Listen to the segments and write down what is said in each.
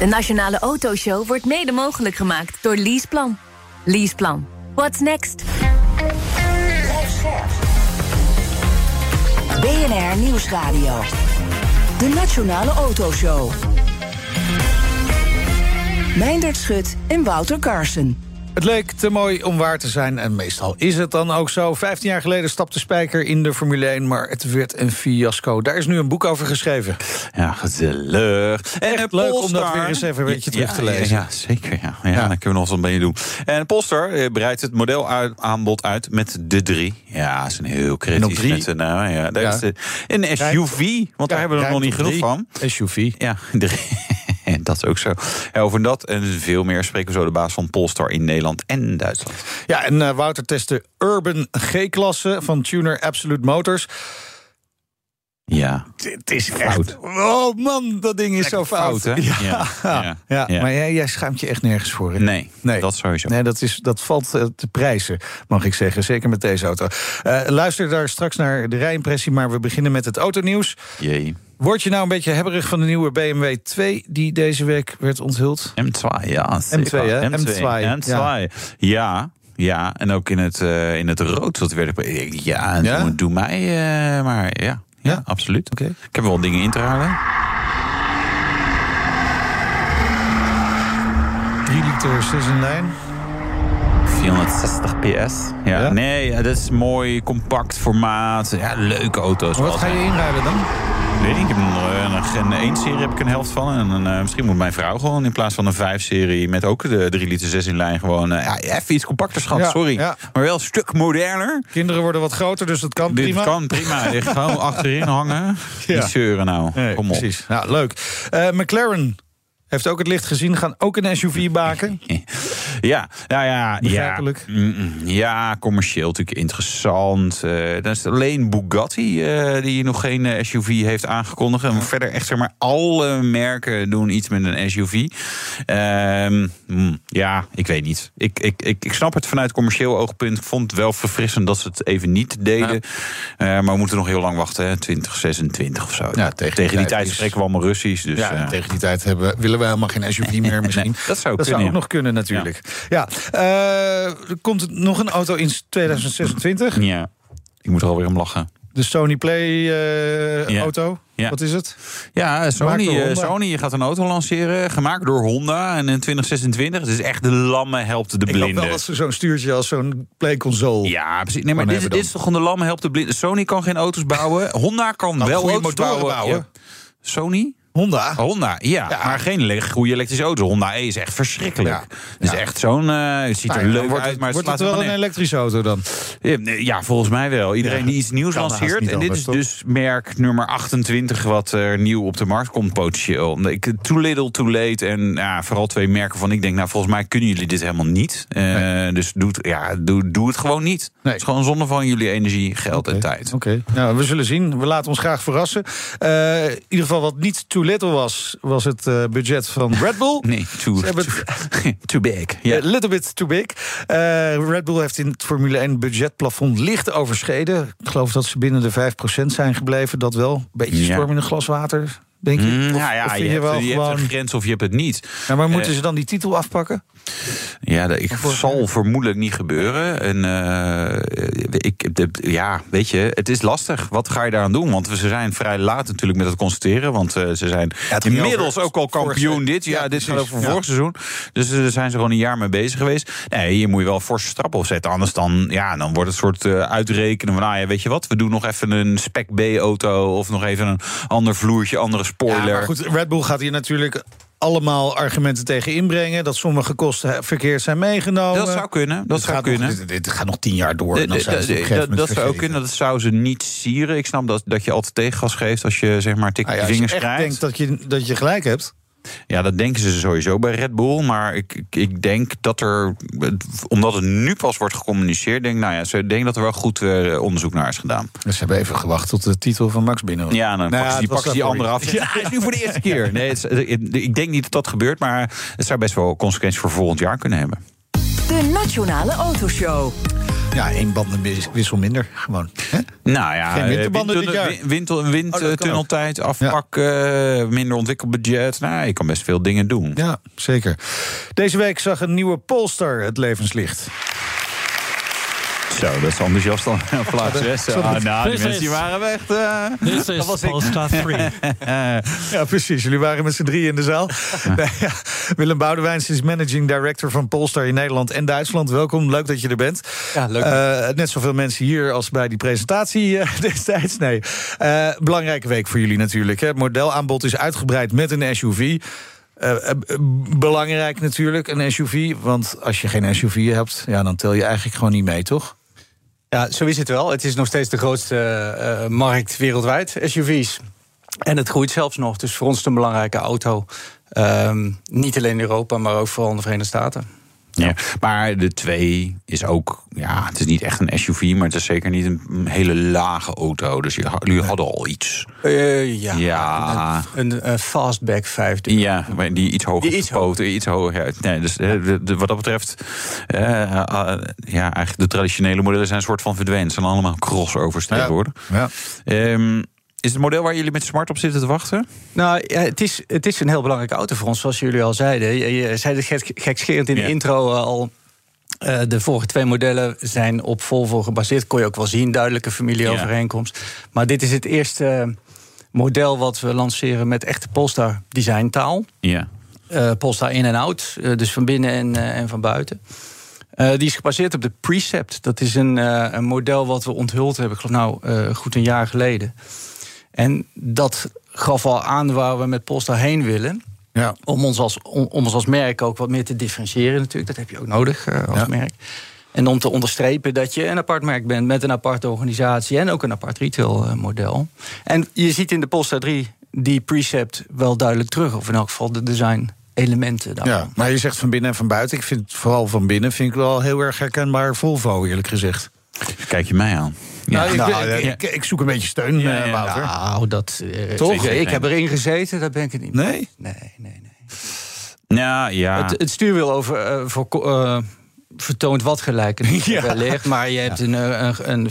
De Nationale Autoshow wordt mede mogelijk gemaakt door Leaseplan. Leaseplan. What's next? BNR Nieuwsradio. De Nationale Autoshow. Meindert Schut en Wouter Carson. Het leek te mooi om waar te zijn en meestal is het dan ook zo. Vijftien jaar geleden stapte Spijker in de Formule 1, maar het werd een fiasco. Daar is nu een boek over geschreven. Ja, gezellig. En Echt leuk om dat weer eens even een beetje terug te lezen. Ja, zeker. Ja. Ja, Dan kunnen we nog een beetje doen. En Polestar eh, breidt het modelaanbod uit met de drie. Ja, ze zijn heel kritisch. Met een, nou, ja, daar is de, een SUV, want daar hebben we er nog niet genoeg van. SUV. Ja, drie. En dat is ook zo. over dat en veel meer spreken we zo de baas van Polestar in Nederland en Duitsland. Ja, en uh, Wouter test de Urban G-klasse van Tuner Absolute Motors. Ja. Het is fout. oh man, dat ding is zo fout. fout ja. Ja. Ja. ja. Maar jij, jij schaamt je echt nergens voor. Hè? Nee, nee, dat sowieso. Nee, dat, is, dat valt eh, te prijzen, mag ik zeggen. Zeker met deze auto. Uh, luister daar straks naar de rijimpressie, maar we beginnen met het autonieuws. Jee. Word je nou een beetje hebberig van de nieuwe BMW 2 die deze week werd onthuld? M2, ja. M2, hè? M2. M2. Ja. ja. ja. en ook in het, uh, in het rood. Dat werd, ja, ja? Doe, doe mij uh, maar, ja. Ja, absoluut. Okay. Ik heb wel dingen in te halen. 3 liter 6 in lijn. 460 PS. Ja, ja, Nee, dat is mooi, compact formaat. Ja, leuke auto's. Wat ga je inruilen dan? Weet ik, heb een, een, 1-serie heb ik een helft van. En een, uh, misschien moet mijn vrouw gewoon in plaats van een 5-serie... met ook de 3 liter 6 in lijn gewoon... Uh, ja, even iets compacter, schat, ja, sorry. Ja. Maar wel een stuk moderner. Kinderen worden wat groter, dus dat kan prima. Dat kan prima. gewoon achterin hangen. Niet zeuren nou. Nee, Kom op. Precies. Ja, leuk. Uh, McLaren heeft ook het licht gezien, gaan ook een SUV maken. ja, nou ja. Ja, mm, ja, commercieel natuurlijk interessant. Uh, dan is het alleen Bugatti uh, die nog geen uh, SUV heeft aangekondigd. En verder echt zeg maar alle merken doen iets met een SUV. Ehm, mm, ja, ik weet niet. Ik, ik, ik, ik snap het vanuit commercieel oogpunt. Ik vond het wel verfrissend dat ze het even niet deden. Ja. maar we moeten nog heel lang wachten, hè? 2026 of zo. Ja, tegen, tegen die, tijd spreken we allemaal Russisch. Dus, ja, tegen die tijd hebben, willen we helemaal geen SUV meer misschien. dat zou, dat kunnen, zou ook nog kunnen natuurlijk. Ja, ja. Uh, komt er nog een auto in 2026? Ja, ik moet er alweer om lachen. De Sony Play uh, ja. auto? Ja. Wat is het? Ja, Sony, Sony gaat een auto lanceren, gemaakt door Honda. En in 2026, het is echt de lamme helpt de blinden. Ik wel dat ze zo'n stuurtje als zo'n Play console. Ja, precies. Nee, maar dit, dit, is toch gewoon de lamme helpt de blinden. Sony kan geen auto's bouwen. Honda kan nou, wel auto's bouwen. bouwen. Sony? Honda? Honda, ja, Maar geen goede elektrische auto. Honda E is echt verschrikkelijk. Ja. Het is echt zo'n... Uh, het ziet er nou, leuk wordt, uit, maar wordt het, wel een elektrische auto dan? Ja, volgens mij wel. Iedereen die iets nieuws lanceert. En dit is dus merk nummer 28 wat er nieuw op de markt komt potentieel. Ik, too little, too late. En ja, vooral twee merken van ik denk, nou volgens mij kunnen jullie dit helemaal niet. Uh, nee. Dus doe het, ja, doe, doe het gewoon niet. Nee. Het is gewoon zonde van jullie energie, geld okay. en tijd. Oké, okay. nou, we zullen zien. We laten ons graag verrassen. Uh, in ieder geval wat niet too little was, was het uh, budget van Red Bull. Nee, too, too, too big. Yeah. A little bit too big. Uh, Red Bull heeft in het Formule 1 budgetplafond licht overschreden. Ik geloof dat ze binnen de 5% zijn gebleven. Dat wel. Beetje storm in een glas water denk je? Mm, of, ja, ja, of je, je, hebt, wel je gewoon... hebt een grens of je hebt het niet. Ja, maar moeten uh, ze dan die titel afpakken? Ja, dat ik, zal vermoedelijk niet gebeuren. En uh, ik, de, ja, weet je, het is lastig. Wat ga je daaraan doen? Want ze zijn vrij laat natuurlijk met het constateren. Want uh, ze zijn ja, inmiddels ook al kampioen dit. Ja, ja dit gaat over vorig seizoen. Dus daar zijn ze gewoon een jaar mee bezig geweest. Nee, hier moet je wel forse stappen opzetten. Anders dan, ja, dan wordt het soort uitrekenen van... Ah, ja, weet je wat, we doen nog even een spec B-auto... of nog even een ander vloertje, andere spoiler. Ja, maar goed, Red Bull gaat hier natuurlijk allemaal argumenten tegen inbrengen. Dat sommige kosten verkeerd zijn meegenomen. Dat zou kunnen. Dat zou kunnen. Nog, dit, dit, gaat nog tien jaar door. De, de, de, dat, dat zou ook kunnen. Dat zou ze niet sieren. Ik snap dat, dat je altijd tegengas geeft als je zeg maar tik nou ja, vingers krijgt. Je denkt dat je, dat je gelijk hebt. Ja, dat denken ze sowieso bij Red Bull. Maar ik, ik, ik denk dat er, omdat het nu pas wordt gecommuniceerd, denk, nou ja, ze denken dat er wel goed uh, onderzoek naar is gedaan. Dus ze hebben even gewacht tot de titel van Max binnen. Ja, dan nou, pakken die, pakken die andere af. Ja, is nu voor de eerste keer. Nee, het, ik denk niet dat dat gebeurt, maar het zou best wel consequenties voor volgend jaar kunnen hebben. De Nationale Autoshow. Ja, één bandenwissel minder, gewoon. Hè? Nou ja, Geen winterbanden wind, dit jaar. Wind, windtunneltijd, oh, afpakken, minder ontwikkeld budget. Nou, je kan best veel dingen doen. Ja, zeker. Deze week zag een nieuwe Polestar het levenslicht. Zo, dat is enthousiast dan plaats. Ah, nou, die mensen die waren weg. Uh, Dit is Polestar 3. ja, precies. Jullie waren met z'n drie in de zaal. nee, ja. Willem Boudewijns is managing director van Polestar in Nederland en Duitsland. Welkom, leuk dat je er bent. Ja, leuk. Uh, net zoveel mensen hier als bij die presentatie uh, destijds. Nee. belangrijke week voor jullie natuurlijk. Hè. Het modelaanbod is uitgebreid met een SUV. Uh, belangrijk natuurlijk, een SUV. Want als je geen SUV hebt, ja, dan tel je eigenlijk gewoon niet mee, toch? Ja, zo is het wel. Het is nog steeds de grootste uh, markt wereldwijd, SUV's. En het groeit zelfs nog. Dus voor ons een belangrijke auto. Um, niet alleen in Europa, maar ook vooral in de Verenigde Staten. Ja, maar de 2 is ook, ja, het is niet echt een SUV, maar het is zeker niet een hele lage auto. Dus jullie hadden al iets. Uh, ja, ja. Een, een, fastback 5. Ja, maar die iets hoger die iets iets hoger. Ja. Nee, dus eh, de, wat dat betreft, uh, ja, eigenlijk de traditionele modellen zijn een soort van verdwenen. Het zijn allemaal crossovers tegenwoordig. Ja. ja. Um, is het model waar jullie met smart op zitten te wachten? Nou, ja, het, is, het is een heel belangrijke auto voor ons, zoals jullie al zeiden. Je, zei het gek, gekscherend in de intro uh, al. Uh, de vorige twee modellen zijn op Volvo gebaseerd. Kon je ook wel zien, duidelijke familieovereenkomst. Ja. Maar dit is het eerste model wat we lanceren met echte Polestar designtaal. Ja. Uh, Polestar in en out, dus van binnen en, en van buiten. Uh, die is gebaseerd op de Precept. Dat is een, uh, een model wat we onthuld hebben, ik geloof nou uh, goed een jaar geleden. En dat gaf al aan waar we met Polestar heen willen. Ja. Om, ons als, om, ons als merk ook wat meer te differentiëren natuurlijk. Dat heb je ook nodig uh, als merk. En om te onderstrepen dat je een apart merk bent met een aparte organisatie en ook een apart retailmodel. En je ziet in de Polestar 3 die precept wel duidelijk terug, of in elk geval de design elementen daarvan. Ja, maar je zegt van binnen en van buiten. Ik vind vooral van binnen vind ik wel heel erg herkenbaar Volvo, eerlijk gezegd. Kijk je mij aan. Ja, nou, ik, nou, ik, ik, zoek een beetje steun, ja, ja, Wouter. Nou, dat... Uh, Toch? Ik, heb erin gezeten, daar ben ik het niet Nee? Nee, nee, nee. Ja, ja. Het, het stuurwiel over, uh, voor, uh, vertoont wat gelijkenis ja. wellicht. Maar je hebt een, een, een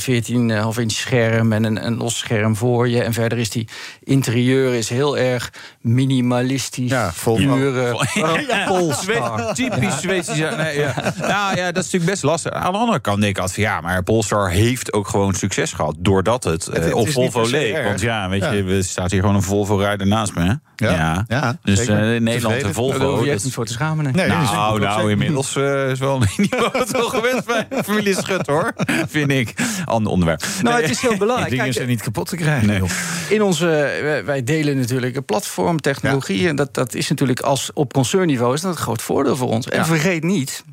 14,5 inch scherm en een, een los scherm voor je. En verder is die interieur is heel erg minimalistisch. Ja, vol pure. Typisch Zweeds. Nee, ja. Nou ja, dat is natuurlijk best lastig. Aan de andere kant denk ik altijd ja, maar Polestar heeft ook gewoon succes gehad. Doordat het, het, het op Volvo leek. Want ja, weet je, er staat hier gewoon een Volvo-rijder naast me. Hè? Ja, ja. dus uh, in Nederland een Volvo. Je hebt niet voor te schamen. Nee, nou, nou inmiddels uh, is wel niet wat wel gewenst bij familie Schut, hoor. Vind ik. Ander onderwerp. Nou, nee. het is heel belangrijk. Dingen zijn niet kapot te krijgen. Nee. In onze, wij delen natuurlijk een platform, technologie. En dat, dat is natuurlijk als op concernniveau is dat een groot voordeel voor ons. En vergeet niet,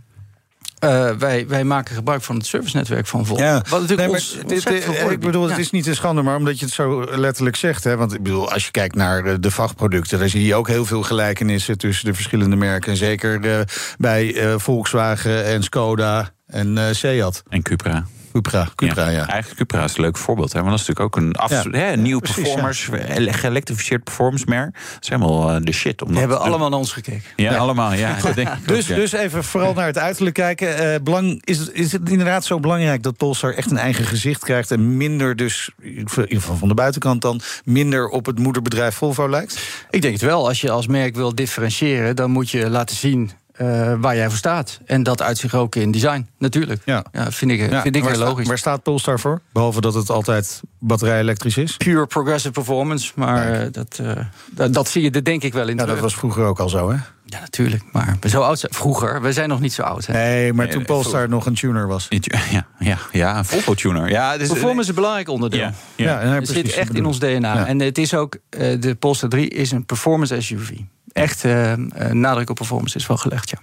uh, wij, wij maken gebruik van het servicenetwerk van Volvo. Ja. Wat natuurlijk nee, ons, dit, dit, ik bedoel, het is niet een schande, maar omdat je het zo letterlijk zegt. Hè, want ik bedoel, als je kijkt naar de vachtproducten, dan zie je ook heel veel gelijkenissen tussen de verschillende merken. En zeker uh, bij uh, Volkswagen en Skoda en Seat. En Cupra. Cupra, Cupra ja, Eigenlijk Cupra is een leuk voorbeeld. Hè? Want dat is natuurlijk ook een, af, hè, een nieuw performance, geëlektrificeerd performance merk. Dat is helemaal uh, de shit. We hebben allemaal naar ons gekeken. Ja, allemaal. Ja, denk dus, dus even vooral naar het uiterlijk kijken. Uh, belang, is, het, is het inderdaad zo belangrijk dat Polestar echt een eigen gezicht krijgt... en minder dus, in ieder geval van de buitenkant dan... minder op het moederbedrijf Volvo lijkt? Ik denk het wel. Als je als merk wil differentiëren... dan moet je laten zien uh, waar jij voor staat. En dat uit zich ook in design, natuurlijk. Ja. ja vind ik, ja, vind ik heel logisch. Waar staat Polestar voor? Behalve dat het altijd batterij elektrisch is? Pure progressive performance. Maar uh, dat, uh, dat, dat, zie je er denk ik wel in. Ja, dat was vroeger ook al zo, hè? Ja, natuurlijk. Maar zo oud zijn. Vroeger, we zijn nog niet zo oud. Hè? Nee, maar toen Polestar nog een tuner was. Ja, ja, ja een Volvo-tuner. Ja, dus, Performance is een belangrijk onderdeel. Ja, ja. ja het zit echt in ons DNA. En het is ook, de Polestar 3 is een performance SUV echt uh, nadruk op performance is wel gelegd, ja.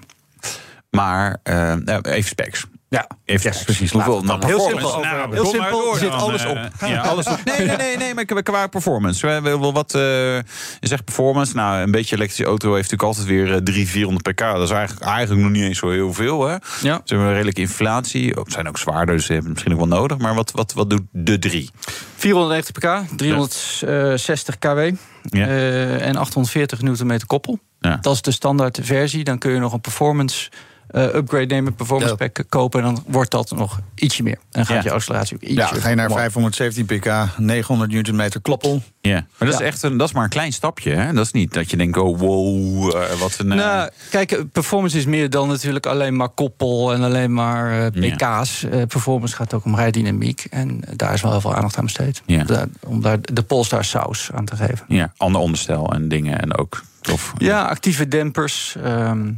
Maar uh, even specs. Ja, Even yes, precies. Hoeveel nou, Heel simpel. Nou, Heel simpel, door er zit dan, alles eh, op. Ja, alles op. Nee, nee, nee, nee, maar qua performance. We hebben wat, eh, je zegt performance. Nou, een beetje elektrische auto heeft natuurlijk altijd weer eh, 300, 400 pk. Dat is eigenlijk, eigenlijk nog niet eens zo heel veel. Hè? Ja. Ze hebben een redelijke inflatie. Ook, zijn ook zwaarder, dus ze hebben misschien ook wel nodig. Maar wat, wat, wat doet de 3? 490 pk, 360 kW Ja. eh, en 840 Nm koppel. Ja. Dat is de standaard versie. Dan kun je nog een performance eh, upgrade nemen, performance Ja. pack kopen. En dan wordt dat nog ietsje meer. En dan gaat Ja. je acceleratie ook ietsje Ja, ga je naar omhoog. 517 pk, 900 Nm kloppel. Ja, maar dat is echt een, dat is maar een klein stapje. Hè? Dat is niet dat je denkt, oh wow, eh, wat een... eh, Nou, kijk, eh, performance is meer dan natuurlijk alleen maar koppel en alleen maar eh, Ja. pk's. Eh, performance gaat ook om rijdynamiek. En daar is wel heel veel aandacht aan besteed. Ja. Om daar- Om daar de Polestar saus aan te geven. ja, ander onderstel en dingen en ook tof. Ja, actieve dempers. ehm,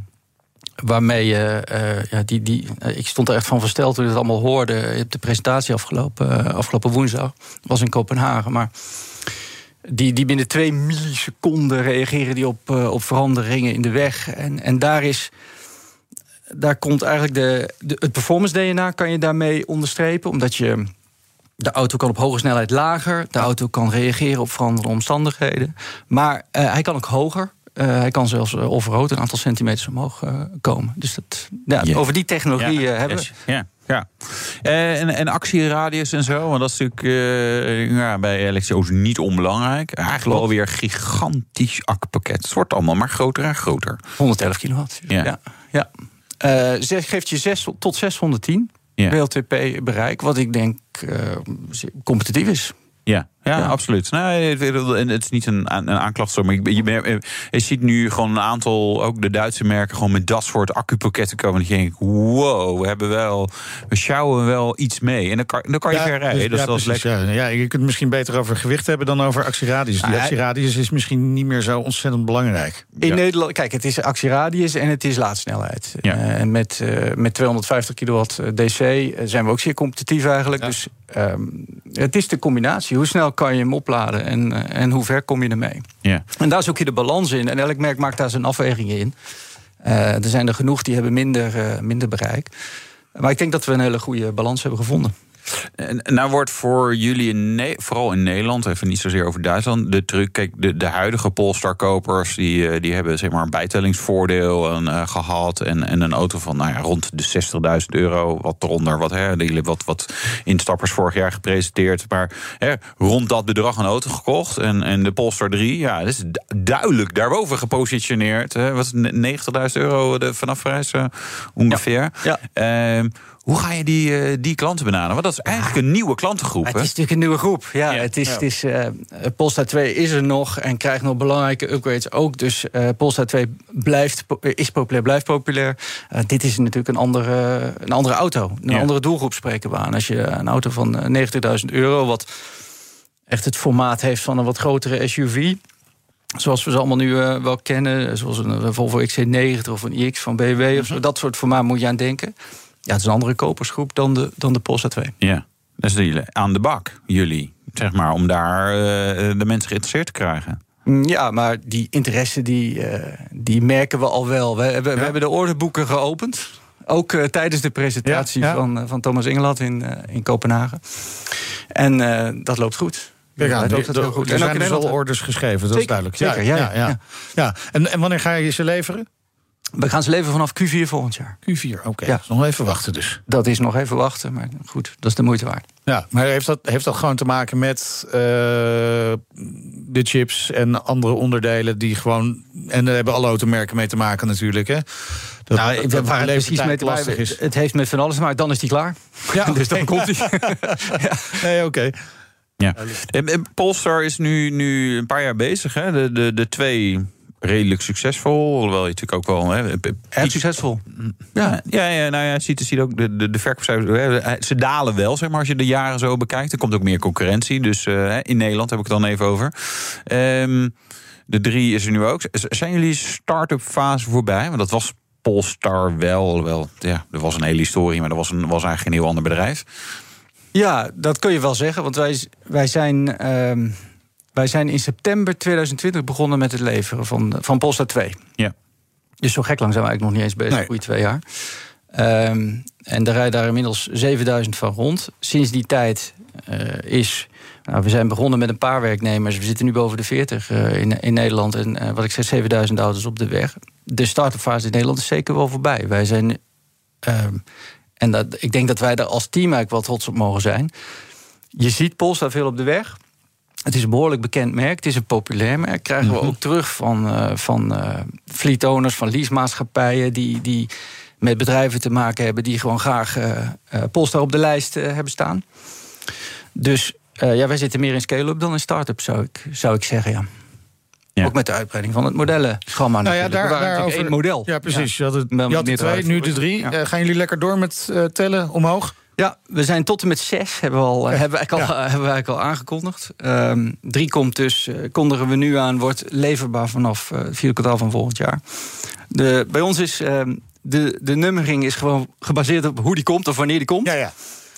waarmee je. eh, ja, die, die, eh, ik stond er echt van versteld toen ik het allemaal hoorde. Je hebt de presentatie afgelopen, eh, afgelopen woensdag. was in Kopenhagen. Maar die, die binnen twee milliseconden reageren die op, op veranderingen in de weg. En, en daar is. Daar komt eigenlijk de, de, het performance DNA kan je daarmee onderstrepen. Omdat je. De auto kan op hoge snelheid lager. De auto kan reageren op veranderende omstandigheden. Maar hij kan ook hoger. Eh, hij kan zelfs uh, off-road een aantal centimeters omhoog uh, komen. Dus dat, ja, over die technologie Ja, uh, hebben yes. Ja, ja. Eh, en, en actieradius en zo, want dat is natuurlijk eh, ja, bij elektrische auto's niet onbelangrijk. Eigenlijk wel weer een gigantisch akkupakket. Het wordt allemaal maar groter en groter. 111 kilowatt. Ja. ja. ja. Eh, ze- geeft je zes, tot 610 Ja. WLTP bereik. Wat ik denk eh, competitief is. Ja, ja, Ja. absoluut. Nee, en het is niet een, een aanklacht, zo, maar je, je, je ziet nu gewoon een aantal, ook de Duitse merken, gewoon met dat soort accupakketten komen. Dat je denkt, wow, we hebben wel, we sjouwen wel iets mee. En dan kan, dan kan je ver rijden. dus- dus ja, dat is precies, lekker. Ja. Ja, je kunt het misschien beter over gewicht hebben dan over actieradius. Die Ah, actieradius is misschien niet meer zo ontzettend belangrijk. In Ja. Nederland, kijk, het is actieradius en het is laadsnelheid. Ja. Eh, en met, eh, met 250 kilowatt eh, DC eh, zijn we ook zeer competitief eigenlijk. Ja. Dus ehm, het is de combinatie. Hoe snel kan je hem opladen en, eh, en hoe ver kom je ermee? Ja. En daar zoek je de balans in. En elk merk maakt daar zijn afwegingen in. Eh, er zijn er genoeg die hebben minder, eh, minder bereik. Maar ik denk dat we een hele goede balans hebben gevonden. En nou wordt voor jullie, in vooral in Nederland, even niet zozeer over Duitsland, de truc. Kijk, de, de huidige Polestar-kopers die, eh, die hebben zeg maar een bijtellingsvoordeel en, eh, gehad. En, en een auto van nou ja, rond de 60.000 euro, wat eronder, wat, hè, die, wat, wat instappers vorig jaar gepresenteerd. Maar hè, rond dat bedrag een auto gekocht. En, en de Polestar 3, ja, dat is du- duidelijk daarboven gepositioneerd. Hè. Wat is het, 90.000 euro de vanaf prijs eh, ongeveer. Ja. Ehm, hoe ga je die, eh, die klanten benaderen? Want dat is eigenlijk een nieuwe klantengroep. Het is natuurlijk een nieuwe groep. Ja, Ja. Het is, Ja. Het is, eh, Polestar 2 is er nog en krijgt nog belangrijke upgrades ook. Dus eh Polestar 2 blijft, is populair, blijft populair. Dit is natuurlijk een andere, een andere auto. Een Ja. andere doelgroep spreken we aan. Als je een auto van eh, 90.000 euro, wat echt het formaat heeft van een wat grotere SUV... Zoals we ze allemaal nu wel kennen, zoals een Volvo XC90 of een iX van BMW of zo. Dat soort formaat moet je aan denken. Ja, het is een andere kopersgroep dan de, dan de Polestar 2. Ja, dat is jullie aan de bak, jullie. Zeg maar, om daar eh, de mensen geïnteresseerd te krijgen. Mm, Ja, maar die interesse die, eh, die merken we al wel. We, we, we hebben de orderboeken geopend. Ook eh, tijdens de presentatie Ja, ja. Van, van Thomas Engeland in, in Kopenhagen. En eh, dat loopt goed. Kijk aan, Ja, er, dat loopt heel er- goed. er En ook zijn dus al orders geschreven, dat is duidelijk. zeker, ja, ja, ja. ja. ja. En, en wanneer ga je ze leveren? We gaan ze leveren vanaf Q4 volgend jaar. Q4, oké. Ja. Nog even wachten dus. Dat is nog even wachten, maar goed, dat is de moeite waard. Ja, maar heeft dat, heeft dat gewoon te maken met eh, de chips en andere onderdelen die gewoon... En daar hebben alle automerken mee te maken natuurlijk, hè? Dat, Nou, ik dat waar het precies mee te maken is. Het heeft met van alles te maken, dan is die klaar. Ja, dus dan komt hij. Nee, oké. Ja. En, en Polestar is nu, nu een paar jaar bezig. Hè? De, de, de twee redelijk succesvol. Hoewel je natuurlijk ook wel... Hè, Erg succesvol. Ja, ja, ja, nou ja, ziet, je ziet ook de, de, de verkoopcijfers. hè, Ze dalen wel, zeg maar, als je de jaren zo bekijkt. Er komt ook meer concurrentie. Dus eh, in Nederland heb ik het dan even over. Ehm, de drie is er nu ook. Zijn jullie start-up fase voorbij? Want dat was Polestar wel. wel ja, er was een hele historie, maar dat was, een, was eigenlijk een heel ander bedrijf. Ja, dat kun je wel zeggen. Want wij, wij, zijn, ehm, wij zijn in september 2020 begonnen met het leveren van, van Polestar 2. Ja. Dus zo gek lang zijn we eigenlijk nog niet eens bezig, Nee. goede twee jaar. Ehm, en er rijden daar inmiddels 7000 van rond. Sinds die tijd uh, is. Nou, we zijn begonnen met een paar werknemers. We zitten nu boven de 40 uh, in, in Nederland. En uh, wat ik zeg, 7000 auto's op de weg. De start-up fase in Nederland is zeker wel voorbij. Wij zijn. Ehm, en dat, ik denk dat wij daar als team eigenlijk wel trots op mogen zijn. Je ziet Polestar veel op de weg. Het is een behoorlijk bekend merk. Het is een populair merk. Krijgen we ook terug van, uh, van uh, fleet owners, van leasemaatschappijen... Die, die met bedrijven te maken hebben... die gewoon graag uh, Polestar op de lijst hebben staan. Dus ja, wij zitten meer in scale-up dan in start-up, zou ik, zou ik zeggen, ja. Ja. Ook met de uitbreiding van het modellenschema. Nou ja, daar, daar over één model. Ja, precies. Ja. Je had, het, je had de twee, nu de drie. Ja. Uh, gaan jullie lekker door met uh, tellen omhoog? Ja, we zijn tot en met zes, hebben we, al, ja. hebben we eigenlijk, al, hebben we eigenlijk al aangekondigd. Um, drie komt dus, uh, kondigen we nu aan, wordt leverbaar vanaf uh, het vierde kwartaal van volgend jaar. De, bij ons is um, de, de nummering is gewoon gebaseerd op hoe die komt of wanneer die komt. Ja, ja.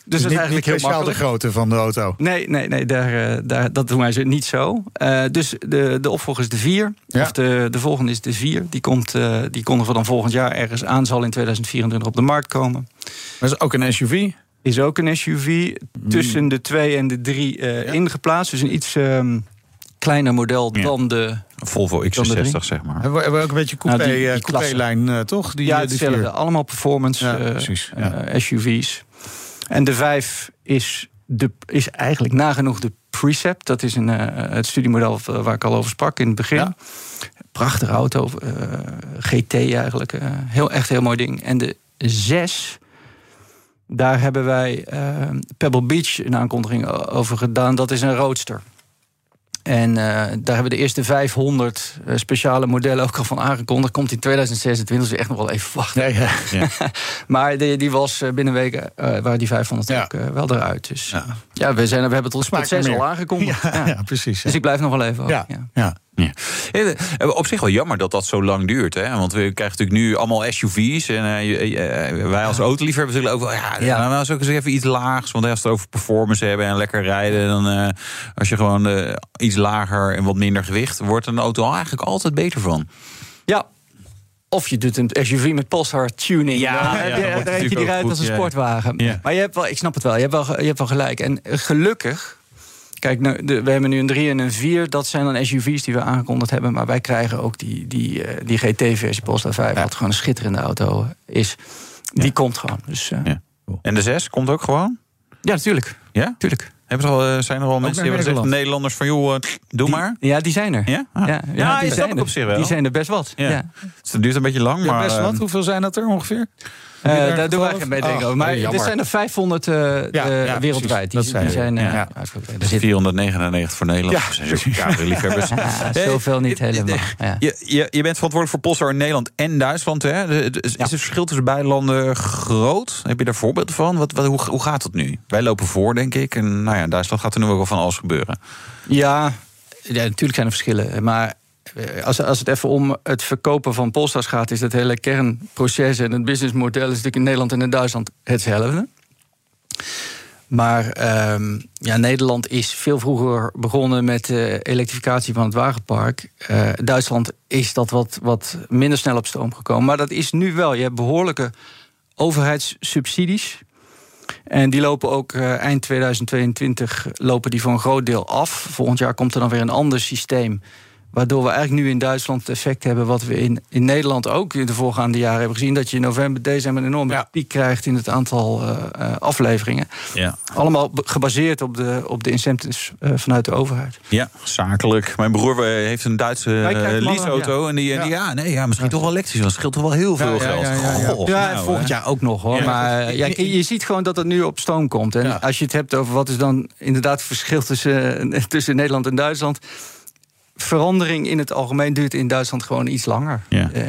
Dus, dus dat is eigenlijk niet heel makkelijk. de grootte van de auto. Nee, nee, nee daar, daar, dat doen wij niet zo. Uh, dus de, de opvolger is de 4. Ja. Of de, de volgende is de 4. Die, komt, uh, die kondigen we dan volgend jaar ergens aan. Zal in 2024 op de markt komen. Maar is ook een SUV? Is ook een SUV. Tussen de 2 en de 3 uh, ja. ingeplaatst. Dus een iets um, kleiner model ja. dan de... Volvo XC60, zeg maar. Hebben we, hebben ook een beetje coupé, nou, die, die coupé-lijn, uh, toch? Die, ja, hetzelfde. Die allemaal performance ja, SUV's. En de 5 is, de, is eigenlijk nagenoeg de Precept. Dat is een, uh, het studiemodel waar ik al over sprak in het begin. Ja. Prachtige auto, uh, GT eigenlijk. Uh, heel, echt heel mooi ding. En de 6, daar hebben wij Pebble Beach een aankondiging over gedaan. Dat is een roadster. En uh, daar hebben we de eerste 500 uh, speciale modellen ook al van aangekondigd. Komt in 2026, dus echt nog wel even wachten. Nee, ja. ja. maar die, die was uh, binnen weken, waren die 500 ja. ook wel eruit. Dus ja, ja we, zijn, we hebben het proces al aangekondigd. Ja, precies. Dus ik blijf nog wel even. Ja. Ja. Ja. Op zich wel jammer dat dat zo lang duurt. Hè? Want we krijgen natuurlijk nu allemaal SUV's. En uh, wij als autoliefhebbers zullen ook wel... Ja, ja. nou, ook eens even iets laags. Want als we het over performance hebben en lekker rijden... dan uh, als je gewoon uh, iets lager en wat minder gewicht... wordt een auto eigenlijk altijd beter van. Ja, of je doet een SUV met Polestar tuning. Ja, dan, ja, dan, dan, dan rijdt je die rijdt als een sportwagen. Ja. Maar je hebt wel, ik snap het wel, je hebt wel, je hebt wel gelijk. En gelukkig Kijk, nou, de, we hebben nu een 3 en een 4. Dat zijn dan SUV's die we aangekondigd hebben. Maar wij krijgen ook die, die, uh, die GT-versie Polestar 5. Ja. Wat gewoon een schitterende auto is. Die ja. komt gewoon. Dus, uh, ja. En de 6 komt ook gewoon? Ja, natuurlijk. Ja? Tuurlijk. Hebben er al, zijn er al mensen die hebben gezegd, Nederlanders van joh, doe die, maar? Ja, die zijn er. Ja? Ah. ja, ja, ja, die zijn er. op zich wel. Die zijn er best wat. Ja. ja. Dus het duurt een beetje lang, maar... best wat? Hoeveel zijn dat er ongeveer? Uh, daar doen wij geen mededeling over. Maar er zijn er 500 uh, ja, ja, wereldwijd. Die, die zijn, ja. Ja. Er zit 499 voor Nederland. Ja, liefhebbers. Zoveel niet helemaal. Je, je, je bent verantwoordelijk voor Polestar in Nederland en Duitsland. Hè? Is het verschil tussen beide landen groot? Heb je daar voorbeelden van? Wat, wat, hoe, hoe gaat het nu? Wij lopen voor, denk ik. En nou ja, in Duitsland gaat er nu ook wel van alles gebeuren. Ja, ja natuurlijk zijn er verschillen. Maar als, als het even om het verkopen van Polstars gaat, is het hele kernproces en het businessmodel is natuurlijk in Nederland en in Duitsland hetzelfde. Maar um, ja, Nederland is veel vroeger begonnen met de elektrificatie van het wagenpark. Uh, Duitsland is dat wat, wat minder snel op stroom gekomen. Maar dat is nu wel. Je hebt behoorlijke overheidssubsidies. En die lopen ook uh, eind 2022 lopen die voor een groot deel af. Volgend jaar komt er dan weer een ander systeem Waardoor we eigenlijk nu in Duitsland het effect hebben wat we in, in Nederland ook in de voorgaande jaren hebben gezien. Dat je in november, december een enorme ja. piek krijgt in het aantal uh, afleveringen. Ja. Allemaal gebaseerd op de, op de incentives uh, vanuit de overheid. Ja, zakelijk. Mijn broer heeft een Duitse uh, leaseauto. Ja. En die, ja. die, ja, nee, ja, misschien toch wel elektrisch. Dat scheelt toch wel heel veel geld. Ja, nou, volgend jaar ook nog hoor. Maar ja, je, je, ziet gewoon dat het nu op stoom komt. En als je het hebt over wat is dan inderdaad het verschil tussen, tussen Nederland en Duitsland verandering in het algemeen duurt in Duitsland gewoon iets langer. Ja. Uh.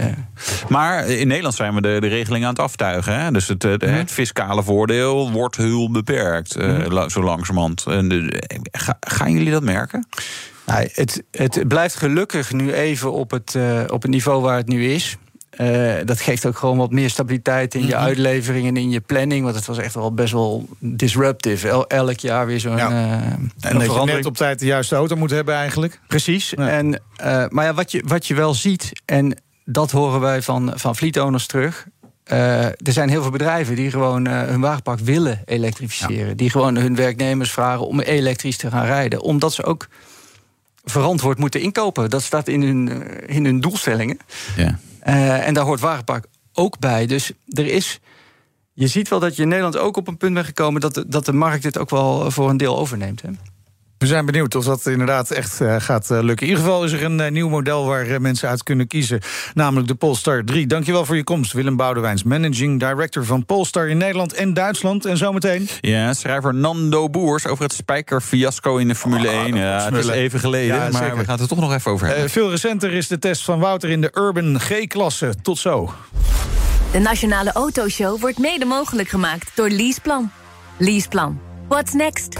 Maar in Nederland zijn we de, de regeling aan het aftuigen. Hè? Dus het, het, mm. het, fiscale voordeel wordt heel beperkt, mm. uh, zo langzamerhand. En de, ga, gaan jullie dat merken? Nou, het, het blijft gelukkig nu even op het, uh, op het niveau waar het nu is. Uh, dat geeft ook gewoon wat meer stabiliteit in je mm-hmm. uitlevering en in je planning. Want het was echt wel best wel disruptive. El, elk jaar weer zo'n. Ja. Uh, en dat je net op tijd de juiste auto moet hebben, eigenlijk. Precies. Ja. En, uh, maar ja, wat je, wat je wel ziet, en dat horen wij van, van fleet owners terug. eh, er zijn heel veel bedrijven die gewoon hun wagenpark willen elektrificeren. Die gewoon hun werknemers vragen om elektrisch te gaan rijden. Omdat ze ook verantwoord moeten inkopen. Dat staat in hun, eh, in hun doelstellingen. Ja. En daar hoort wagenpark ook bij. Dus er is. Je ziet wel dat je in Nederland ook op een punt bent gekomen dat de, dat de markt dit ook wel voor een deel overneemt. Hè? We zijn benieuwd of dat inderdaad echt uh, gaat uh, lukken. In ieder geval is er een uh, nieuw model waar mensen uit kunnen kiezen. Namelijk de Polestar 3. Dankjewel voor je komst, Willem Boudewijns. Managing Director van Polestar in Nederland en Duitsland. En zometeen... Ja, schrijver Nando Boers over het spijkerfiasco in de Formule oh, 1. Ja, het is even geleden, ja, maar we gaan het er toch nog even over hebben. veel recenter is de test van Wouter in de Urban G-klasse. Tot zo. De Nationale Autoshow wordt mede mogelijk gemaakt door Leaseplan. Leaseplan. What's next?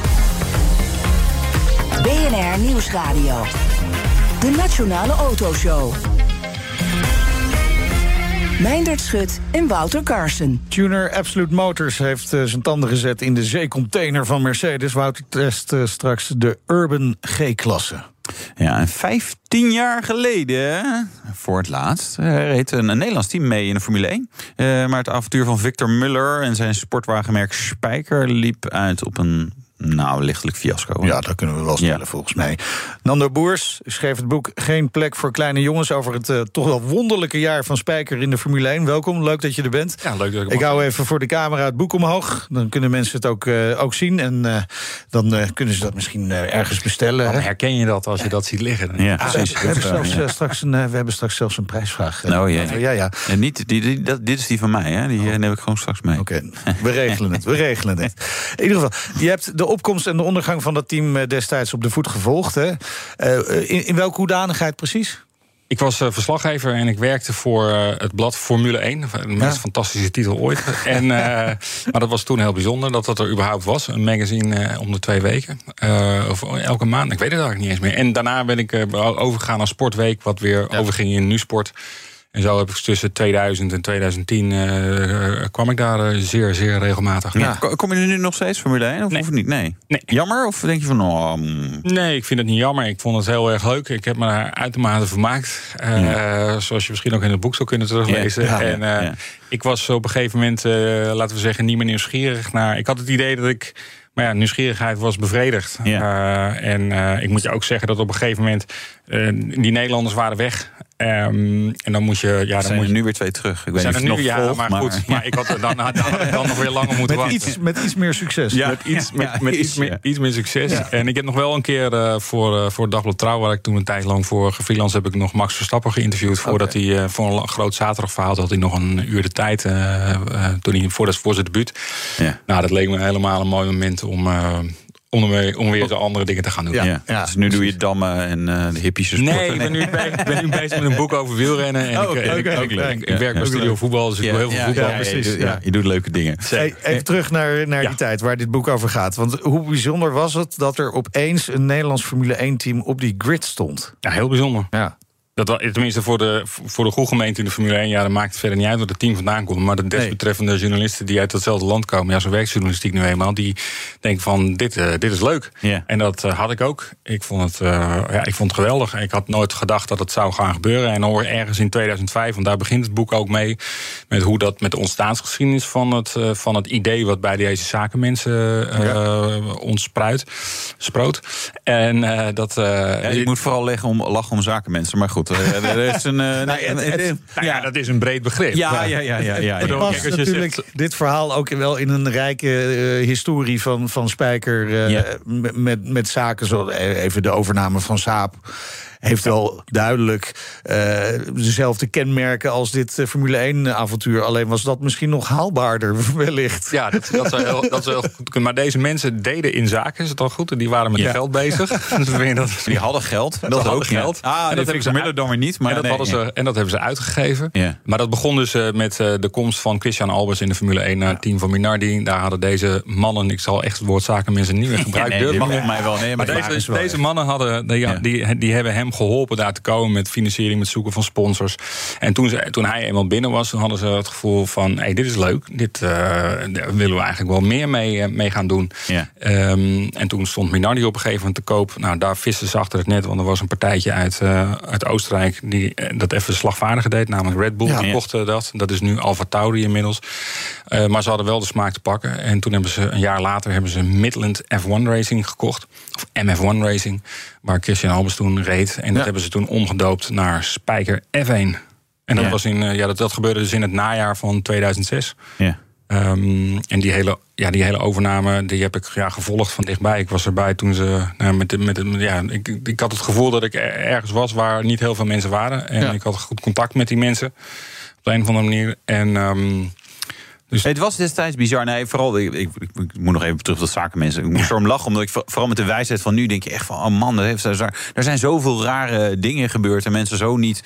BNR Nieuwsradio. De Nationale Autoshow. Meindert Schut en Wouter Carson. Tuner Absolute Motors heeft uh, zijn tanden gezet in de zeecontainer van Mercedes. Wouter test uh, straks de Urban G-klasse. Ja, en 15 jaar geleden, voor het laatst, uh, reed een, een, Nederlands team mee in de Formule 1. maar het avontuur van Victor Muller en zijn sportwagenmerk Spijker liep uit op een nou, lichtelijk fiasco. Ja, dat kunnen we wel stellen, volgens mij. Nando Boers schreef het boek Geen plek voor kleine jongens... over het uh, toch wel wonderlijke jaar van Spijker in de Formule 1. Welkom, leuk dat je er bent. Ja, leuk dat ik Ik hou even voor de camera het boek omhoog. Dan kunnen mensen het ook, uh, ook zien. En uh, dan kunnen ze dat misschien ergens bestellen. Dan herken je dat als je dat ziet liggen. Ja, precies. We, hebben zelfs, straks een, we hebben straks zelfs een prijsvraag. Nou, ja. ja, ja. En niet, die, die, dat, dit is die van mij, hè? die oh. neem ik gewoon straks mee. Oké, okay. we regelen het. We regelen het. In ieder geval, je hebt de opkomst en de ondergang van dat team eh, destijds op de voet gevolgd. Hè? Uh, in, in welke hoedanigheid precies? Ik was uh, verslaggever en ik werkte voor uh, het blad Formule 1. De meest fantastische titel ooit. en, uh, maar dat was toen heel bijzonder dat dat er überhaupt was. Een magazine om de twee weken. of elke maand. Ik weet het eigenlijk niet eens meer. En daarna ben ik overgegaan naar Sportweek. Wat weer ja. overging in Nu-sport. En zo heb ik tussen 2000 en 2010 uh, kwam ik daar uh, zeer, zeer regelmatig. Ja. Kom je nu nog steeds Formule 1 of, nee. of niet? Nee. nee. Jammer? Of denk je van... Oh, mm. Nee, ik vind het niet jammer. Ik vond het heel erg leuk. Ik heb me daar uitermate vermaakt. Uh, ja. Zoals je misschien ook in het boek zou kunnen teruglezen. Ja. En ik was op een gegeven moment, laten we zeggen, niet meer nieuwsgierig naar... Ik had het idee dat ik... Maar ja, nieuwsgierigheid was bevredigd. Ja. en ik moet je ook zeggen dat op een gegeven moment... die Nederlanders waren weg. Um, en dan moet je. Ja, dan zijn moet je, nu weer twee terug. Ik weet zijn er nu, ja, volgt, maar, maar goed. Maar ik had dan, dan, dan, dan nog weer langer moeten met wachten. Iets, met iets meer succes. Ja, met iets, met, ja, met iets, meer, iets meer succes. En ik heb nog wel een keer uh, voor, uh, voor Dagblad Trouw, waar ik toen een tijd lang voor gefreelance heb ik nog Max Verstappen geïnterviewd. Voordat okay. hij uh, voor een groot zaterdagverhaal had hij nog een uur de tijd. toen hij voor, voor zijn debuut. Ja. Nou, dat leek me helemaal een mooi moment om om, weer, om weer zo andere dingen te gaan doen. Ja, ja. Dus nu doe je dammen en uh, de hippies Nee, ik ben nu, bij, ik ben nu bezig met een boek over wielrennen. En oh, ik, okay, ik, okay, ik, ik, ik werk bij Studio Voetbal, dus ik doe heel veel voetbal. Ja, precies. Ja, je doet leuke dingen. Hey, even terug naar, naar die tijd waar dit boek over gaat. Want hoe bijzonder was het dat er opeens een Nederlands Formule 1-team op die grid stond? Ja, heel bijzonder. Ja. Dat, tenminste, voor de, voor de goede gemeente in de Formule 1, ja, dat maakt het verder niet uit waar het team vandaan komt. Maar de desbetreffende journalisten die uit hetzelfde land komen, ja, zo werkt journalistiek nu eenmaal, die denken van dit, uh, dit is leuk. Yeah. En dat uh, had ik ook. Ik vond, het, uh, ja, ik vond het geweldig. Ik had nooit gedacht dat het zou gaan gebeuren. En hoor ergens in 2005, want daar begint het boek ook mee, met hoe dat met de ontstaansgeschiedenis van het, van het idee wat bij deze zakenmensen ja. ontspruit, sproot. En dat. Ja, je moet vooral leggen om, lachen om zakenmensen, maar goed. Er is een, uh, nee, het, het, het, nou ja, dat is een breed begrip. Ja, ja, ja. ja, past natuurlijk zegt... dit verhaal ook wel in een rijke uh, historie van, van Spijker... Uh, met, met zaken zoals even de overname van Saab heeft wel duidelijk uh, dezelfde kenmerken als dit uh, Formule 1-avontuur. Alleen was dat misschien nog haalbaarder, wellicht. Ja, dat, dat, zou, heel, dat zou heel goed kunnen. Maar deze mensen deden in zaken, is het al goed? En die waren met ja. geld bezig. dat... Die hadden geld. Dat, dat ook geld. Ah, en dat, hebben ze Miller dan weer niet. Maar en, dat nee, hadden ze, en dat hebben ze uitgegeven. Ja. Maar dat begon dus uh, met de komst van Christian Albers in de Formule 1 naar het team van Minardi. Daar hadden deze mannen, ik zal echt het woord zakenmensen niet meer gebruiken. nee, nee, mag mij wel. Nee, maar, maar deze, deze mannen hadden, die, die, die hebben hem geholpen daar te komen met financiering, met zoeken van sponsors. En toen, ze, toen hij eenmaal binnen was, hadden ze het gevoel van: hey, dit is leuk, dit uh, willen we eigenlijk wel meer mee, uh, mee gaan doen. Ja. Um, en toen stond Minardi op een gegeven moment te koop. Nou, daar visten ze achter het net, want er was een partijtje uit, uh, uit Oostenrijk die dat even slagvaardiger deed, namelijk Red Bull. Ja. Die kochten dat. Dat is nu Alfa Tauri inmiddels. maar ze hadden wel de smaak te pakken. En toen hebben ze een jaar later hebben ze Midland F1 Racing gekocht, of MF1 Racing waar Christian Albers toen reed. En dat ja. hebben ze toen omgedoopt naar Spijker F1. En dat, ja. was in, ja, dat, dat gebeurde dus in het najaar van 2006. Ja. Um, en die hele, ja, die hele overname die heb ik ja, gevolgd van dichtbij. Ik was erbij toen ze. Nou, met, met, ja, ik, ik had het gevoel dat ik ergens was waar niet heel veel mensen waren. En ja. ik had goed contact met die mensen. Op de een of andere manier. En. Um, dus... Het was destijds bizar. Nee, vooral, ik, ik, ik, moet nog even terug tot zakenmensen. Ik moest erom lachen, omdat ik vooral met de wijsheid van nu denk je echt van... oh man, heeft, er zijn zoveel rare dingen gebeurd... en mensen zo niet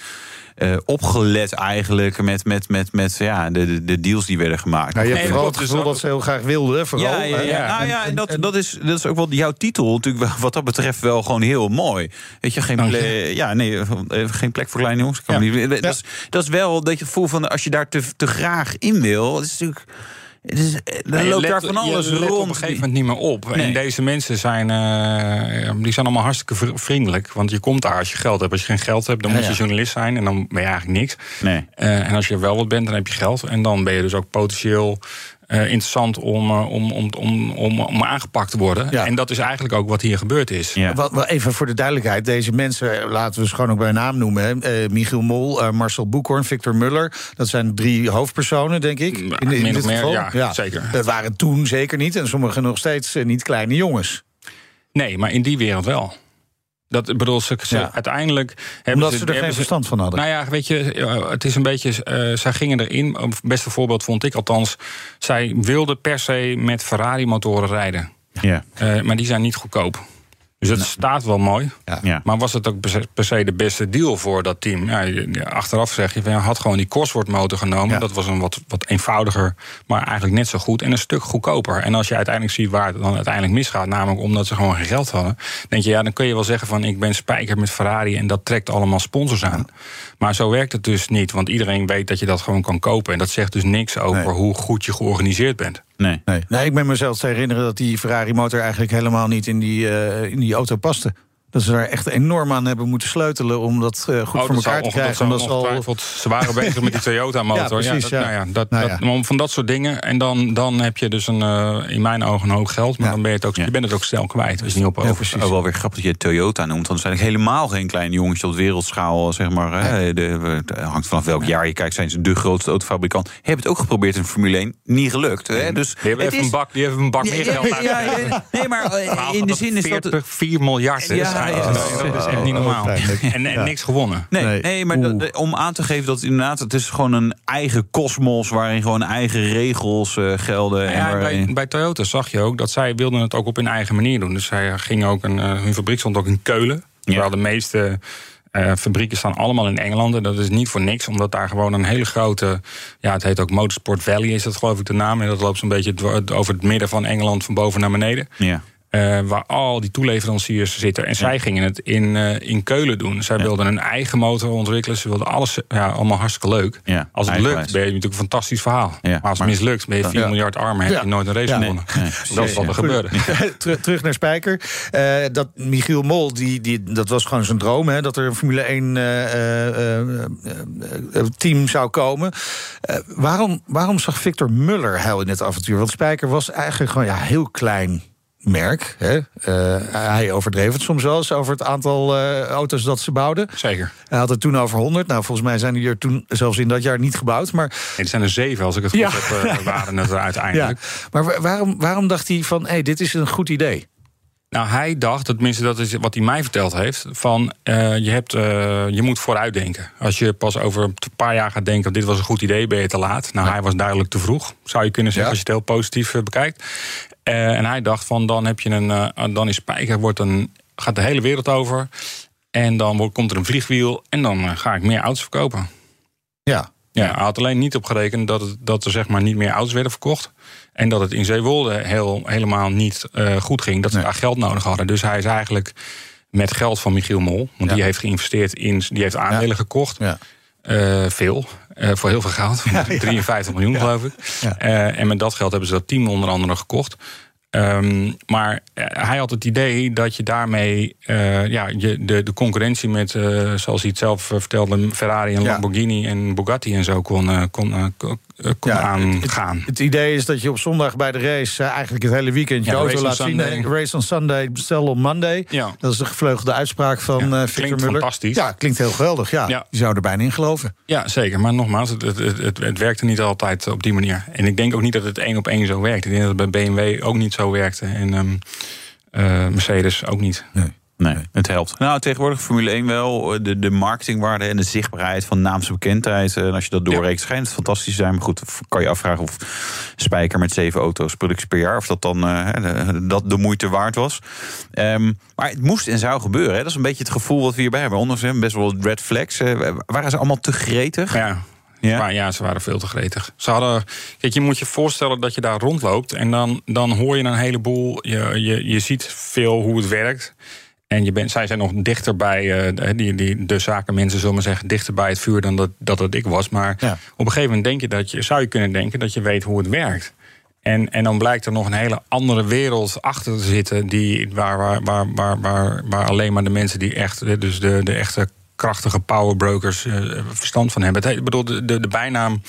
uh, opgelet eigenlijk met, met, met, met ja, de, de deals die werden gemaakt. Nou, je hebt vooral het gevoel dat ze heel graag wilden. Vooral, ja, ja, ja. Nou ja, en dat, dat, is, dat is ook wel jouw titel natuurlijk wat dat betreft wel gewoon heel mooi. Weet je, geen, plek, ja, nee, geen plek voor kleine jongens. Ja. Niet, dat, is, dat is wel dat je voelt van als je daar te, te graag in wil, dat is natuurlijk... Is, dan loopt daar van alles rond. op een gegeven moment niet meer op. Nee. En deze mensen zijn, uh, die zijn allemaal hartstikke vriendelijk. Want je komt daar als je geld hebt. Als je geen geld hebt, dan ja, moet je ja. journalist zijn. En dan ben je eigenlijk niks. Nee. Uh, en als je wel wat bent, dan heb je geld. En dan ben je dus ook potentieel uh, interessant om, uh, om, om, om, om, om aangepakt te worden. Ja. En dat is eigenlijk ook wat hier gebeurd is. Ja. Wat, wel even voor de duidelijkheid. Deze mensen, laten we ze gewoon ook bij naam noemen. Uh, Michiel Mol, Marcel Boekhoorn, Victor Muller. Dat zijn drie hoofdpersonen, denk ik. In, in Min of meer, geval. Ja, ja, zeker. Dat waren toen zeker niet. En sommigen nog steeds niet kleine jongens. Nee, maar in die wereld wel. Dat bedoel, ze, ja. uiteindelijk hebben Omdat ze, er geen verstand van hadden. Nou ja, weet je, het is een beetje. Uh, zij gingen erin. Het beste voorbeeld vond ik althans. Zij wilden per se met Ferrari-motoren rijden. Ja. Uh, maar die zijn niet goedkoop. Dus het staat wel mooi. Ja. Maar was het ook per se de beste deal voor dat team? Ja, achteraf zeg je, je had gewoon die Cosworth motor genomen. Ja. Dat was een wat, wat eenvoudiger, maar eigenlijk net zo goed. En een stuk goedkoper. En als je uiteindelijk ziet waar het dan uiteindelijk misgaat... namelijk omdat ze gewoon geen geld hadden... denk je, ja, dan kun je wel zeggen van... ik ben spijker met Ferrari en dat trekt allemaal sponsors aan. Maar zo werkt het dus niet. Want iedereen weet dat je dat gewoon kan kopen. En dat zegt dus niks over nee. hoe goed je georganiseerd bent. Nee. Nee. nee, ik ben mezelf te herinneren dat die Ferrari-motor eigenlijk helemaal niet in die, uh, in die auto paste. Dat ze daar echt enorm aan hebben moeten sleutelen om dat uh, goed oh, voor elkaar te krijgen. Dat al... Ze waren bezig met die Toyota-motor. ja, precies, ja, dat, ja. Nou ja, dat, nou dat, van dat soort dingen. En dan, dan heb je dus een, uh, in mijn ogen een hoog geld. Maar dan ben je het ook, je bent het ook snel kwijt. Dus niet op ja, precies. Ook wel weer grappig dat je Toyota noemt. Want er zijn helemaal geen kleine jongens op wereldschaal. Zeg maar, hè, de, het hangt vanaf welk jaar je kijkt. Zijn ze de grootste autofabrikant. Hebben het ook geprobeerd in Formule 1. Niet gelukt. Hè? Dus die hebben even, is... een bak, die hebben een bak meer geld. Nee, maar in de zin is dat... 4 miljard is. Dat is echt niet normaal. en, en ja. niks gewonnen. Nee, nee. nee maar de, de, om aan te geven dat inderdaad... het is gewoon een eigen kosmos... waarin gewoon eigen regels uh, gelden. Nou ja, en bij, bij, Toyota zag je ook dat zij wilden het ook op hun eigen manier doen. Dus zij gingen ook een, uh, hun fabriek stond ook in Keulen. Terwijl de meeste... Uh, fabrieken staan allemaal in Engeland. En dat is niet voor niks, omdat daar gewoon een hele grote. Ja, het heet ook Motorsport Valley, is dat geloof ik de naam. En dat loopt zo'n beetje over het midden van Engeland, van boven naar beneden. Ja. Uh, waar al die toeleveranciers zitten. En ja. zij gingen het in, uh, in Keulen doen. Zij ja. wilden een eigen motor ontwikkelen. Ze wilden alles, ja, allemaal hartstikke leuk. Ja, als het lukt, ben je natuurlijk een fantastisch verhaal. Maar als het mislukt, ben je 4 miljard armen... heb je nooit een race gewonnen. Nee. Nee. Dat is wat er gebeurde. Ter, terug naar Spijker. Uh, dat Michiel Mol, die, die, dat was gewoon zijn droom... Hè, dat er een Formule 1 team zou komen. waarom, waarom zag Victor Muller heil in het avontuur? Want Spijker was eigenlijk gewoon ja, heel klein merk. Hè? Uh, hij overdreef het soms wel eens over het aantal uh, auto's dat ze bouwden. Zeker. Hij had het toen over 100. Nou, volgens mij zijn die er toen zelfs in dat jaar niet gebouwd. Maar... Nee, er zijn er zeven, als ik het goed ja. heb, uh, waren het er uiteindelijk. Ja. Maar waarom, waarom dacht hij van, hé, hey, dit is een goed idee? Nou, hij dacht, tenminste dat is wat hij mij verteld heeft... van uh, je, hebt, uh, je moet vooruitdenken. Als je pas over een paar jaar gaat denken... dit was een goed idee, ben je te laat. Nou, ja. hij was duidelijk te vroeg, zou je kunnen zeggen... Ja. als je het heel positief uh, bekijkt. En hij dacht van, dan, heb je een, dan is Spijker, wordt een, gaat de hele wereld over... en dan wordt, komt er een vliegwiel... en dan ga ik meer auto's verkopen. Ja, ja, hij had alleen niet op gerekend dat, het, dat er zeg maar niet meer auto's werden verkocht. En dat het in Zeewolde heel, helemaal niet goed ging. Dat ze nee. daar geld nodig hadden. Dus hij is eigenlijk met geld van Michiel Mol. Want ja. die heeft geïnvesteerd in. Die heeft aandelen ja. gekocht. Ja. Veel. Uh, voor heel veel geld. 53 miljoen geloof ik. en met dat geld hebben ze dat team onder andere gekocht. Um, maar hij had het idee dat je daarmee uh, ja, je, de, de concurrentie met, zoals hij het zelf vertelde, Ferrari en. Lamborghini en Bugatti en zo kon, kon, kon ja, aangaan. Het, het, idee is dat je op zondag bij de race eigenlijk het hele weekend je ja, auto laat zien. Race on Sunday, sell on Monday. Ja. Dat is de gevleugelde uitspraak van ja, Victor klinkt Muller. fantastisch. Ja, klinkt heel geweldig. Ja. ja. Je zou er bijna in geloven. Ja, zeker. Maar nogmaals, het, het, het, het werkte niet altijd op die manier. En ik denk ook niet dat het één op één zo werkt. Ik denk dat het bij BMW ook niet zo werkte. En um, uh, Mercedes ook niet. Nee. Nee, het helpt. Nou, tegenwoordig Formule 1 wel. De, de marketingwaarde en de zichtbaarheid van naamse bekendheid. En als je dat doorrekent, ja. schijnt het fantastisch te zijn. Maar goed, kan je afvragen of Spijker met zeven auto's productie per jaar... of dat dan uh, de, dat de moeite waard was. Um, maar het moest en zou gebeuren. Hè. Dat is een beetje het gevoel wat we hierbij hebben. Ondanks best wel red flags. Uh, waren ze allemaal te gretig? Ja, ja? Maar ja, ze waren veel te gretig. Ze hadden, kijk, je moet je voorstellen dat je daar rondloopt en dan, dan hoor je een heleboel. Je, je, je ziet veel hoe het werkt. En je bent, zij zijn nog dichter bij, uh, die, die, de zakenmensen zullen maar zeggen, dichter bij het vuur dan dat, dat het ik was. Maar ja. op een gegeven moment denk je dat je, zou je kunnen denken dat je weet hoe het werkt. En, en dan blijkt er nog een hele andere wereld achter te zitten, die, waar, waar, waar, waar, waar, waar alleen maar de mensen die echt, dus de, de echte krachtige powerbrokers uh, verstand van hebben. Het, ik bedoel, de, de, de, bijnaam